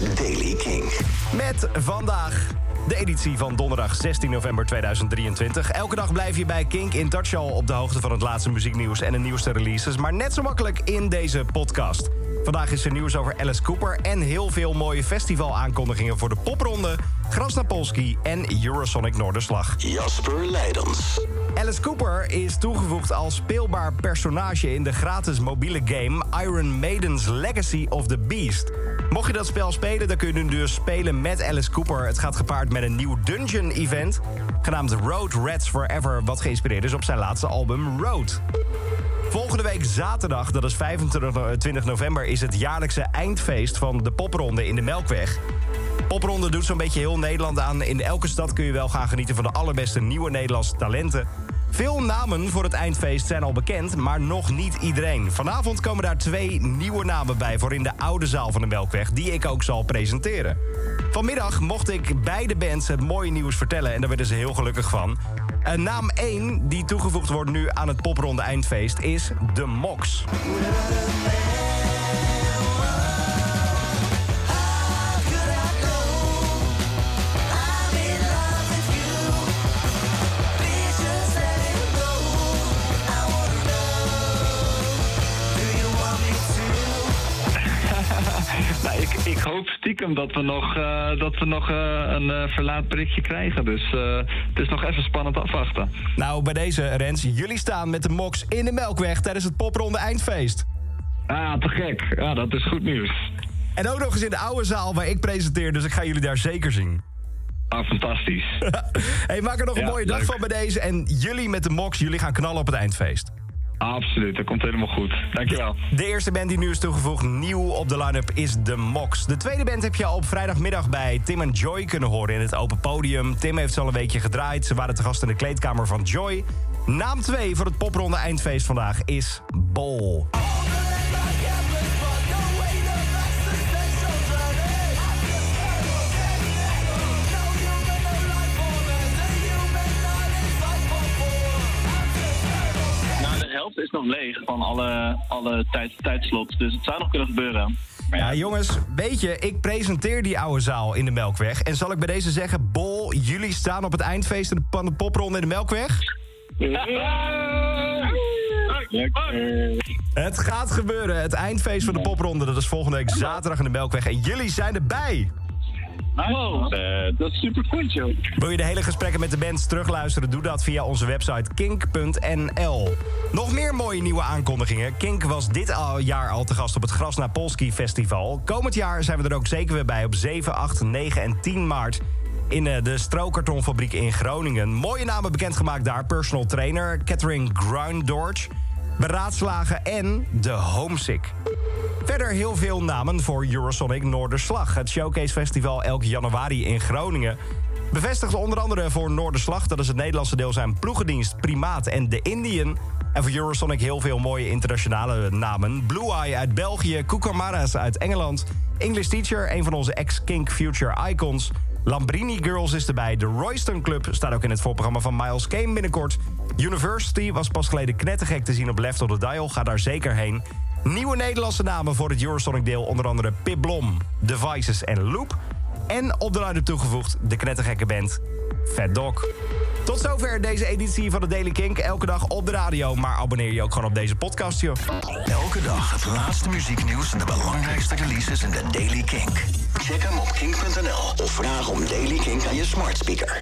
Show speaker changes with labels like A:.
A: is Daily King.
B: Met vandaag de editie van donderdag 16 november 2023. Elke dag blijf je bij Kink in touch al op de hoogte van het laatste muzieknieuws en de nieuwste releases. Maar net zo makkelijk in deze podcast. Vandaag is er nieuws over Alice Cooper en heel veel mooie festivalaankondigingen voor de popronde, Grasnapolski en Eurosonic Noorderslag.
A: Jasper Leidens.
B: Alice Cooper is toegevoegd als speelbaar personage in de gratis mobiele game Iron Maiden's Legacy of the Beast. Mocht je dat spel spelen, dan kun je nu dus spelen met Alice Cooper. Het gaat gepaard met een nieuw dungeon-event genaamd Road Rats Forever, wat geïnspireerd is op zijn laatste album Road. Volgende week zaterdag, dat is 25 november, is het jaarlijkse eindfeest van de popronde in de Melkweg. Popronde doet zo'n beetje heel Nederland aan. In elke stad kun je wel gaan genieten van de allerbeste nieuwe Nederlandse talenten. Veel namen voor het eindfeest zijn al bekend, maar nog niet iedereen. Vanavond komen daar twee nieuwe namen bij voor in de oude zaal van de Melkweg, die ik ook zal presenteren. Vanmiddag mocht ik beide bands het mooie nieuws vertellen en daar werden ze heel gelukkig van. Uh, naam 1 die toegevoegd wordt nu aan het popronde eindfeest is de Mox.
C: Hoop stiekem dat we nog, uh, dat we nog uh, een uh, verlaat berichtje krijgen. Dus het is nog even spannend afwachten.
B: Nou, bij deze, Rens, jullie staan met de Mox in de Melkweg tijdens het popronde eindfeest.
C: Ah, te gek. Ja, dat is goed nieuws.
B: En ook nog eens in de oude zaal waar ik presenteer, dus ik ga jullie daar zeker zien.
C: Ah, fantastisch.
B: hey, maak er nog een
C: Ja,
B: mooie dag
C: leuk.
B: van bij deze. En jullie met de Mox, jullie gaan knallen op het eindfeest.
C: Absoluut, dat komt helemaal goed. Dankjewel.
B: De eerste band die nu is toegevoegd, nieuw op de line-up, is The Mox. De tweede band heb je al op vrijdagmiddag bij Tim en Joy kunnen horen in het open podium. Tim heeft al een weekje gedraaid. Ze waren te gast in de kleedkamer van Joy. Naam 2 voor het popronde eindfeest vandaag is Bol.
D: Leeg van alle, alle tijd, tijdslots. Dus het zou nog kunnen gebeuren. Maar
B: Ja, jongens, weet je, ik presenteer die oude zaal in de Melkweg. En zal ik bij deze zeggen, Bol, jullie staan op het eindfeest in van de popronde in de Melkweg? Het gaat gebeuren. Het eindfeest van de popronde, dat is volgende week zaterdag in de Melkweg. En jullie zijn erbij.
D: Wow, eh, dat is super goed, joh.
B: Wil je de hele gesprekken met de bands terugluisteren? Doe dat via onze website kink.nl. Nog meer mooie nieuwe aankondigingen. Kink was dit al- jaar al te gast op het Grasna Polski Festival. Komend jaar zijn we er ook zeker weer bij op 7, 8, 9 en 10 maart... in eh, de Strokartonfabriek in Groningen. Mooie namen bekendgemaakt daar. Personal trainer Catherine Grundorch. Beraadslagen en de Homesick. Verder heel veel namen voor Eurosonic Noorderslag. Het Showcase Festival elk januari in Groningen. Bevestigd onder andere voor Noorderslag, dat is het Nederlandse deel zijn ploegendienst Primaat en de Indian. En voor Eurosonic heel veel mooie internationale namen. Blue Eye uit België, Kukamaras uit Engeland. English Teacher, een van onze ex-Kink Future Icons. Lambrini Girls is erbij. De Royston Club staat ook in het voorprogramma van Miles Kane binnenkort. University was pas geleden knettergek te zien op Left of the Dial. Ga daar zeker heen. Nieuwe Nederlandse namen voor het Eurosonic deel. Onder andere Pip Blom, Devices en Loop. En op de line toegevoegd de knettergekke band Fat Dog. Tot zover deze editie van de Daily Kink. Elke dag op de radio, maar abonneer je ook gewoon op deze podcast, joh.
A: Elke dag het laatste muzieknieuws en de belangrijkste releases in de Daily Kink. Check hem op kink.nl of vraag om Daily Kink aan je smart speaker.